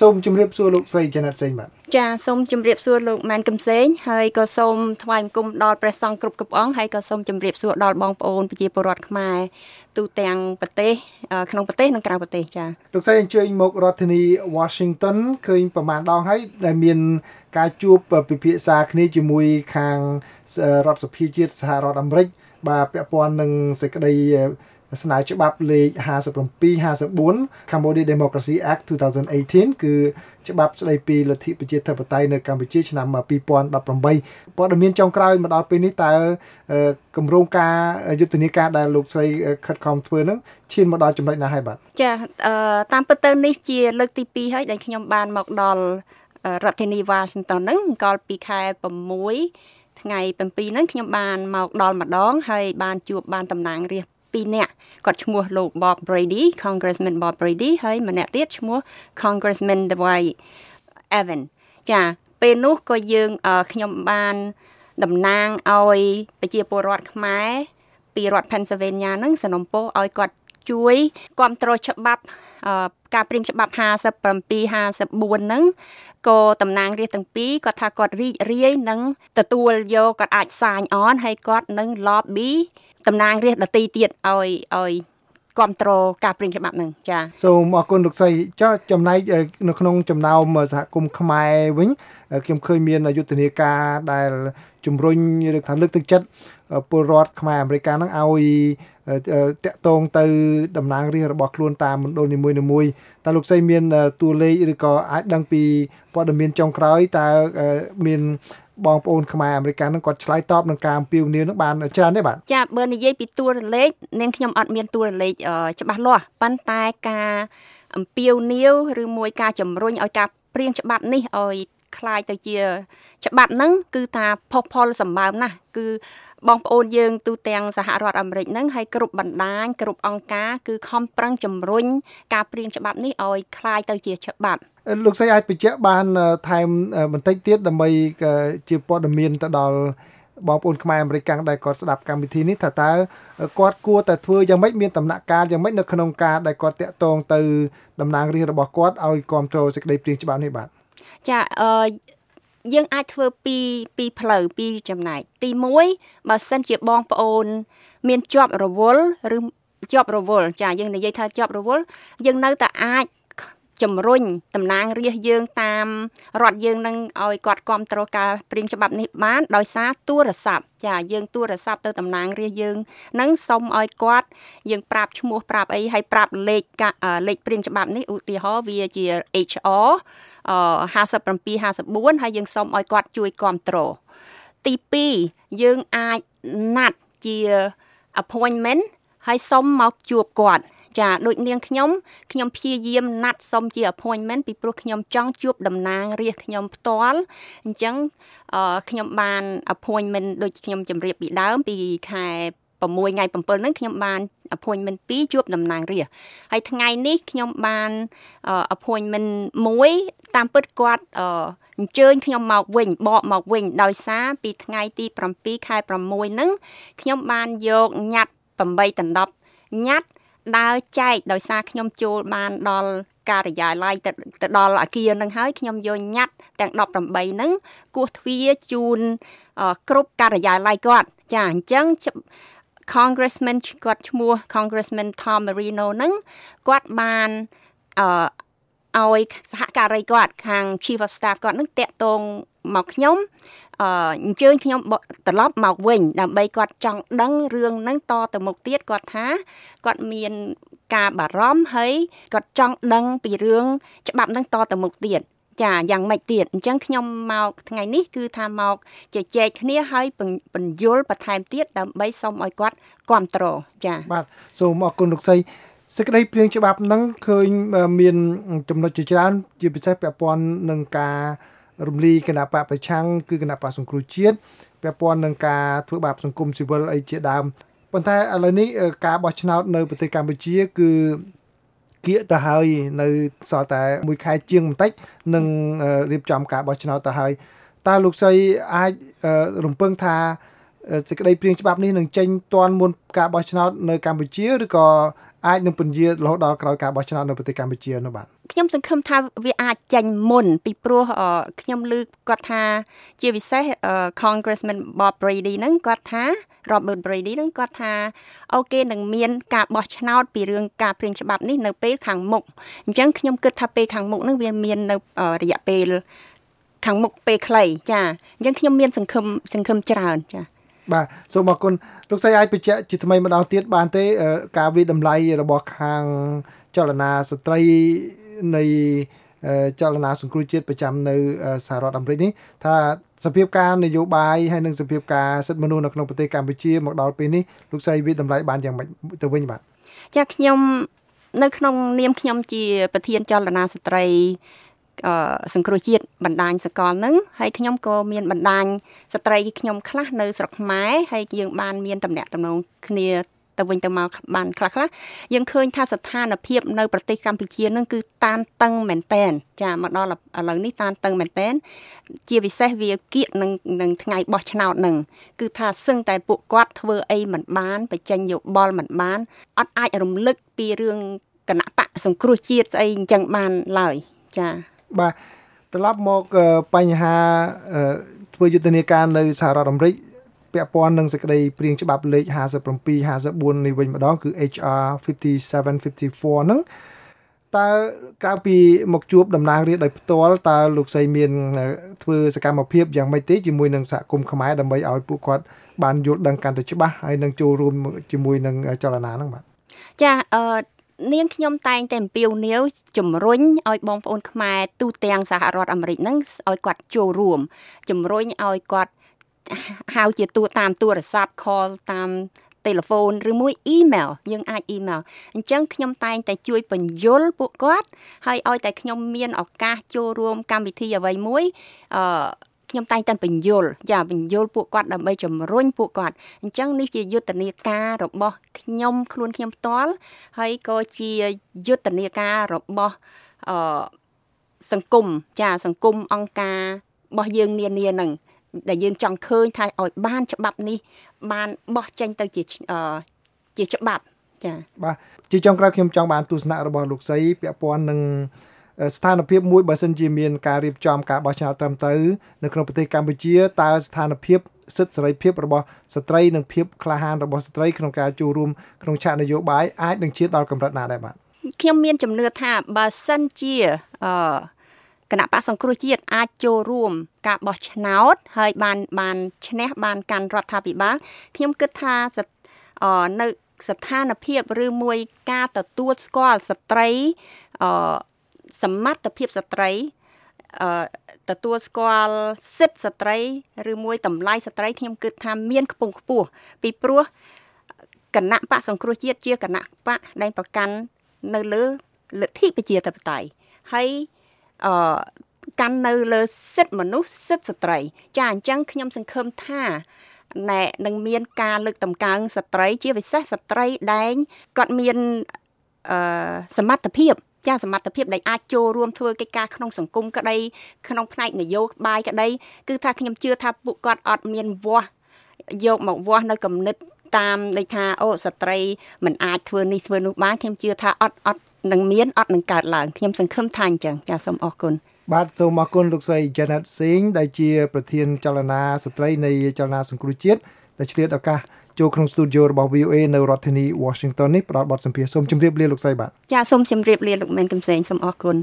សូមជម្រាបសួរលោកស្រីចនតសេងបាទចាសូមជម្រាបសួរលោកម៉ែនកំសែងហើយក៏សូមថ្វាយបង្គំដល់ព្រះសង្ឃគ្រប់គ្រប់អង្គហើយក៏សូមជម្រាបសួរដល់បងប្អូនប្រជាពលរដ្ឋខ្មែរទូទាំងប្រទេសក្នុងប្រទេសនិងក្រៅប្រទេសចាលោកស្រីអញ្ជើញមករដ្ឋធានី Washington ឃើញប្រហែលដងហើយដែលមានការជួបពិភាក្សាគ្នាជាមួយខាងរដ្ឋសភាជាតិសហរដ្ឋអាមេរិកបាទពាក់ព័ន្ធនឹងសេចក្តី ស្នើច្បាប់លេខ57 54 Cambodia Democracy Act 2018គឺច្បាប់ស្តីពីលទ្ធិប្រជាធិបតេយ្យនៅកម្ពុជាឆ្នាំ2018ព័ត៌មានចុងក្រោយមកដល់ពេលនេះតើគម្រោងការយុទ្ធនាការដែលលោកស្រីខិតខំធ្វើនឹងឈានមកដល់ចំណុចណាហើយបាទចាតាមពិតទៅនេះជាលើកទី2ហើយដែលខ្ញុំបានមកដល់រដ្ឋធានី Washington ហ្នឹងកាលពីខែ6ថ្ងៃ7ហ្នឹងខ្ញុំបានមកដល់ម្ដងហើយបានជួបបានតំណាងរាស្ត្រ 2នាក់គាត់ឈ្មោះលោក Bob Brady Congressman Bob Brady ហើយម្នាក់ទៀតឈ្មោះ Congressman Dwight Evan ចាពេលនោះក៏យើងខ្ញុំបាន តំណាងឲ្យប្រជាពលរដ្ឋខ្មែរពីរដ្ឋ Pennsylvania ហ្នឹងสนុំពោឲ្យគាត់ជួយគ្រប់គ្រងច្បាប់ការព្រៀងច្បាប់57 54ហ្នឹងក៏តំណាងរាស្ត្រទាំងពីរគាត់ថាគាត់រីករាយនឹងទទួលយកគាត់អាចសាញអនហើយគាត់នឹង lobby តំណាងរាស្ត្រដតីទៀតឲ្យឲ្យគ្រប់គ្រងការព្រៀងច្បាប់នឹងចាសូមអរគុណលោកស្រីចុះចំណែកនៅក្នុងចំណោមសហគមន៍ខ្មែរវិញខ្ញុំឃើញមានយុទ្ធនាការដែលជំរុញឬថាលើកទឹកចិត្តពលរដ្ឋខ្មែរអាមេរិកហ្នឹងឲ្យតាក់ទងទៅតំណាងរាស្ត្ររបស់ខ្លួនតាមមណ្ឌលនីមួយៗតើលោកស្រីមានតួលេខឬក៏អាចដឹងពីព័ត៌មានចុងក្រោយតើមាន បងប្អូនខ្មែរអាមេរិកហ្នឹងគាត់ឆ្លើយតបនឹងការអំពាវនាវហ្នឹងបានច្រើនទេបាទចាបើនិយាយពីតួលេខនាងខ្ញុំអត់មានតួលេខច្បាស់លាស់ប៉ុន្តែការអំពាវនាវឬមួយការជំរុញឲ្យការព្រៀងច្បាប់នេះឲ្យ คล้ายទៅជាច្បាប់ហ្នឹងគឺថាផុសផុលសម្បើមណាស់គឺបងប្អូនយើងទូទាំងសហរដ្ឋអាមេរិកហ្នឹងហើយគ្រប់បណ្ដាញគ្រប់អង្គការគឺខំប្រឹងជំរុញការព្រៀងច្បាប់នេះឲ្យคล้ายទៅជាច្បាប់លោកស្រីអាចបញ្ជាក់បានថែមបន្តិចទៀតដើម្បីជាព័ត៌មានទៅដល់បងប្អូនខ្មែរអាមេរិកដែលគាត់ស្ដាប់កម្មវិធីនេះថាតើគាត់គួរតែធ្វើយ៉ាងម៉េចមានដំណាក់កាលយ៉ាងម៉េចនៅក្នុងការដែលគាត់តាក់ទងទៅតំណាងរាស្ត្ររបស់គាត់ឲ្យគ្រប់គ្រងសេចក្តីព្រាងច្បាប់នេះបាទ ចាអឺយើងអាចធ្វើពីពីផ្លូវពីចំណែកទី1បើសិនជាបងប្អូន មានជាប់រវល់ឬជាប់រវល់ចាយើងនិយាយថាជាប់រវល់យើងនៅតែអាចជំរុញតំណាងរាស្ត្រយើងតាមរដ្ឋយើងនឹងឲ្យគាត់គ្រប់គ្រងការព្រៀងច្បាប់នេះបានដោយសារទូរស័ព្ទចាយើងទូរស័ព្ទទៅតំណាងរាស្ត្រយើងនឹងសុំឲ្យគាត់យើងប្រាប់ឈ្មោះប្រាប់អីហើយប្រាប់លេខលេខព្រៀងច្បាប់នេះឧទាហរណ៍វាជា HR 57 54ហើយយើងសុំឲ្យគាត់ជួយគ្រប់គ្រងទី2យើងអាចណាត់ជា appointment ហើយសុំមកជួបគាត់ចាដូចនាងខ្ញុំខ្ញុំព្យាយាមណាត់សុំជា appointment ពីព្រោះខ្ញុំចង់ជួបតំណាងរាស្ត្រខ្ញុំផ្ទាល់អញ្ចឹងខ្ញុំបាន appointment ដូចខ្ញុំជម្រាបពីដើមពីខែ6ថ្ងៃ7ហ្នឹងខ្ញុំបាន appointment 2ជួបតំណាងរាស្ត្រហើយថ្ងៃនេះខ្ញុំបាន appointment 1 តាមពិតគាត់អញ្ជើញខ្ញុំមកវិញបកមកវិញដោយសារពីថ្ងៃទី7ខែ6ហ្នឹងខ្ញុំបានយកញ៉ាត់8ដណ្ដប់ញ៉ាត់ដើរចែកដោយសារខ្ញុំចូលបានដល់ការិយាល័យទៅដល់អាគារនឹងហើយខ្ញុំយកញ៉ាត់ទាំង18ហ្នឹងគោះទ្វារជូនគ្រប់ការិយាល័យគាត់ចាអញ្ចឹង Congressman គាត់ឈ្មោះ Congressman Tom Marino ហ្នឹងគាត់បានអឺ ឲ្យសហការីគាត់ខាង Chief of Staff គាត់នឹងតាក់ទងមកខ្ញុំអឺអញ្ជើញខ្ញុំត្រឡប់មកវិញ ដើម្បីគាត់ចង់ដឹងរឿងហ្នឹងតទៅមុខទៀតគាត់ថាគាត់មានការបារម្ភហើយគាត់ចង់ដឹងពីរឿងច្បាប់ហ្នឹងតទៅមុខទៀតចាយ៉ាងម៉េចទៀតអញ្ចឹងខ្ញុំមកថ្ងៃនេះគឺថាមកជជែកគ្នាហើយបញ្យលបន្ថែមទៀតដើម្បីសូមឲ្យគាត់គ្រប់គ្រងចាបាទសូមអរគុណលោកសី សេចក្តីព្រៀងច្បាប់ហ្នឹងឃើញមានចំណុចជាច្រើន ជាពិសេសពាក់ព័ន្ធនឹងការរំលីគណៈបកប្រឆាំងគឺគណៈបកសង្គ្រោះជាតិពាក់ព័ន្ធនឹងការធ្វើបាបសង្គមស៊ីវិលអីជាដើមប៉ុន្តែឥឡូវនេះការបោះឆ្នោតនៅប្រទេសកម្ពុជាគឺគៀកទៅហើយនៅសល់តែមួយខែជាងបន្តិចនឹងរៀបចំការបោះឆ្នោតទៅហើយតើលោកស្រីអាចរំពឹងថាសេចក្តីព្រៀងច្បាប់នេះនឹងចេញទាន់មុនការបោះឆ្នោតនៅកម្ពុជាឬក៏ អាចនឹងពន្យារហូតដល់ក្រោយការបោះឆ្នោតនៅប្រទេសកម្ពុជានោះបាទខ្ញុំសង្ឃឹមថាវាអាចចេញមុន ពីព្រោះខ្ញុំលើកគាត់ថា ជាពិសេស Congressman Bob Brady ហ្នឹងគាត់ថា Robert Brady ហ្នឹងគាត់ថាអូគេនឹងមានការបោះឆ្នោតពីរឿងការព្រៀងច្បាប់នេះនៅពេលខាងមុខអញ្ចឹងខ្ញុំគិតថាពេលខាងមុខហ្នឹងវាមាននៅរយៈពេលខាងមុខពេលខ្លីចាអញ្ចឹងខ្ញុំមានសង្ឃឹមសង្ឃឹមច្រើនចា បាទសូមអរគុណលោកស្រីអាចបញ្ជាក់ជាថ្មីម្ដងទៀតបានទេ ការវិតម្លៃរបស់ខាងចលនាស្ត្រីនៃចលនាសង្គ្រោះជាតិប្រចាំនៅសហរដ្ឋអាមេរិកនេះថាសភាពការនយោបាយហើយនិងសភាពការសិទ្ធិមនុស្សនៅក្នុងប្រទេសកម្ពុជាមកដល់ពេលនេះលោកស្រីវិតម្លៃបានយ៉ាងម៉េចទៅវិញបាទចាខ្ញុំនៅក្នុងនាមខ្ញុំជា ប្រធានចលនាស្ត្រី សង្គ្រោះជាតិបណ្ដាញសកលហ្នឹងហើយខ្ញុំក៏មានបណ្ដាញស្ត្រីខ្ញុំខ្លះនៅស្រុកខ្មែរហើយយើងបានមានតំណែងតំណងគ្នាទៅវិញទៅមកបានខ្លះខ្លះយើងឃើញថាស្ថានភាពនៅប្រទេសកម្ពុជានឹងគឺតានតឹងមែនតែនចាមកដល់ឥឡូវនេះតានតឹងមែនតែនជាពិសេសវាគៀកនឹងនឹងថ្ងៃបោះឆ្នោតនឹងគឺថាសឹងតែពួកគាត់ធ្វើអីមិនបានបញ្ចេញយោបល់មិនបានអត់អាចរំលឹកពីរឿងគណៈបកសង្គ្រោះជាតិស្អីអញ្ចឹងបានឡើយចា បាទត្រឡប់មកបញ្ហាធ្វើយុទ្ធនាការនៅសហរដ្ឋអាមេរិកពាក់ព័ន្ធនឹងសេចក្តីព្រៀងច្បាប់លេខ57 54នេះវិញម្ដងគឺ HR 5754ហ្នឹងតើក្រៅពីមកជួបតំណាងរាស្ត្រដោយផ្ទាល់តើលោកស្រីមានធ្វើសកម្មភាពយ៉ាងម៉េចទេជាមួយនឹងសហគមន៍ខ្មែរដើម្បីឲ្យពួកគាត់បានយល់ដឹងកាន់តែច្បាស់ហើយនឹងចូលរួមជាមួយនឹងចលនាហ្នឹងបាទចាអឺ នាងខ្ញុំតែងតែអំពាវនាវជំរុញឲ្យបងប្អូនខ្មែរទូទាំងសហរដ្ឋអាមេរិកហ្នឹងឲ្យគាត់ចូលរួមជំរុញឲ្យគាត់ហៅជាទូតាមទូរស័ព្ទ call តាមទូរស័ព្ទឬមួយ email យើងអាច email អញ្ចឹងខ្ញុំតែងតែជួយបញ្យលពួកគាត់ហើយឲ្យតែខ្ញុំមានឱកាសចូលរួមកម្មវិធីអ្វីមួយអឺ ខ្ញុំតែងតែបញ្យលចាបញ្យលពួកគាត់ដើម្បីជំរុញពួកគាត់អញ្ចឹងនេះជាយុទ្ធនាការរបស់ខ្ញុំខ្លួនខ្ញុំផ្ទាល់ហើយក៏ជាយុទ្ធនាការរបស់អឺសង្គមចាសង្គមអង្គការរបស់យើងនានានឹងដែលយើងចង់ឃើញថាឲ្យបានច្បាប់នេះបានបោះចេញទៅជាជាច្បាប់ចាបាទជាចុងក្រោយខ្ញុំចង់បានទស្សនៈរបស់លោកសីពាក់ព័ន្ធនឹង ស្ថានភាពមួយបើសិនជាមានការរៀបចំការបោះឆ្នោតត្រឹមត្រូវនៅក្នុងប្រទេសកម្ពុជាតើស្ថានភាពសិទ្ធិសេរីភាពរបស់ស្ត្រីនិងភាពក្លាហានរបស់ស្ត្រីក្នុងការចូលរួមក្នុងឆាកនយោបាយអាចនឹងជៀសដល់កម្រិតណាដែរបាទខ្ញុំមានជំនឿថាបើសិនជាអឺគណៈបកសង្គ្រោះជាតិអាចចូលរួមការបោះឆ្នោតហើយបានបានឈ្នះបានកាន់រដ្ឋាភិបាលខ្ញុំគិតថានៅស្ថានភាពឬមួយការទទួលស្គាល់ស្ត្រីអ សមត្ថភាពស្ត្រីអឺទទួលស្គាល់សិទ្ធិស្ត្រីឬមួយតម្លៃស្ត្រីខ្ញុំគិតថាមានខ្ពង់ខ្ពស់ពីព្រោះគណៈបកសង្គ្រោះជាតិជាគណៈបកដែលប្រកាន់នៅលើលទ្ធិប្រជាធិបតេយ្យហើយអឺកាន់នៅលើសិទ្ធិមនុស្សសិទ្ធិស្ត្រី ចាអញ្ចឹងខ្ញុំសង្ឃឹមថាណែនឹងមានការលើកតម្កើងស្ត្រី ជាពិសេសស្ត្រីដែលគាត់មានអឺសមត្ថភាព ចាសមត្ថភាពដែលអាចចូលរួមធ្វើកិច្ចការក្នុងសង្គមក្តីក្នុងផ្នែកនយោបាយក្តីគឺថាខ្ញុំជឿថាពួកគាត់អត់មានវាស់យកមកវាស់នៅគំនិតតាមដូចថាអូស្ត្រីមិនអាចធ្វើនេះធ្វើនោះបានខ្ញុំជឿថាអត់អត់នឹងមានអត់នឹងកើតឡើងខ្ញុំសង្ឃឹមថាអញ្ចឹងចាសូមអរគុណបាទសូមអរគុណលោកស្រី Janet Singh ដែលជា ប្រធានចលនាស្ត្រីនៃចលនាសង្គ្រោះជាតិដែលឆ្លៀតឱកាស ចូលក្នុងស្ទូឌីយោរបស់ VOA នៅរដ្ឋធានី Washington នេះផ្ដល់បទសម្ភាសន៍សូមជម្រាបលាលោកស្រីបាទចាសូមជម្រាបលាលោកមែនកំសែងសូមអរគុណ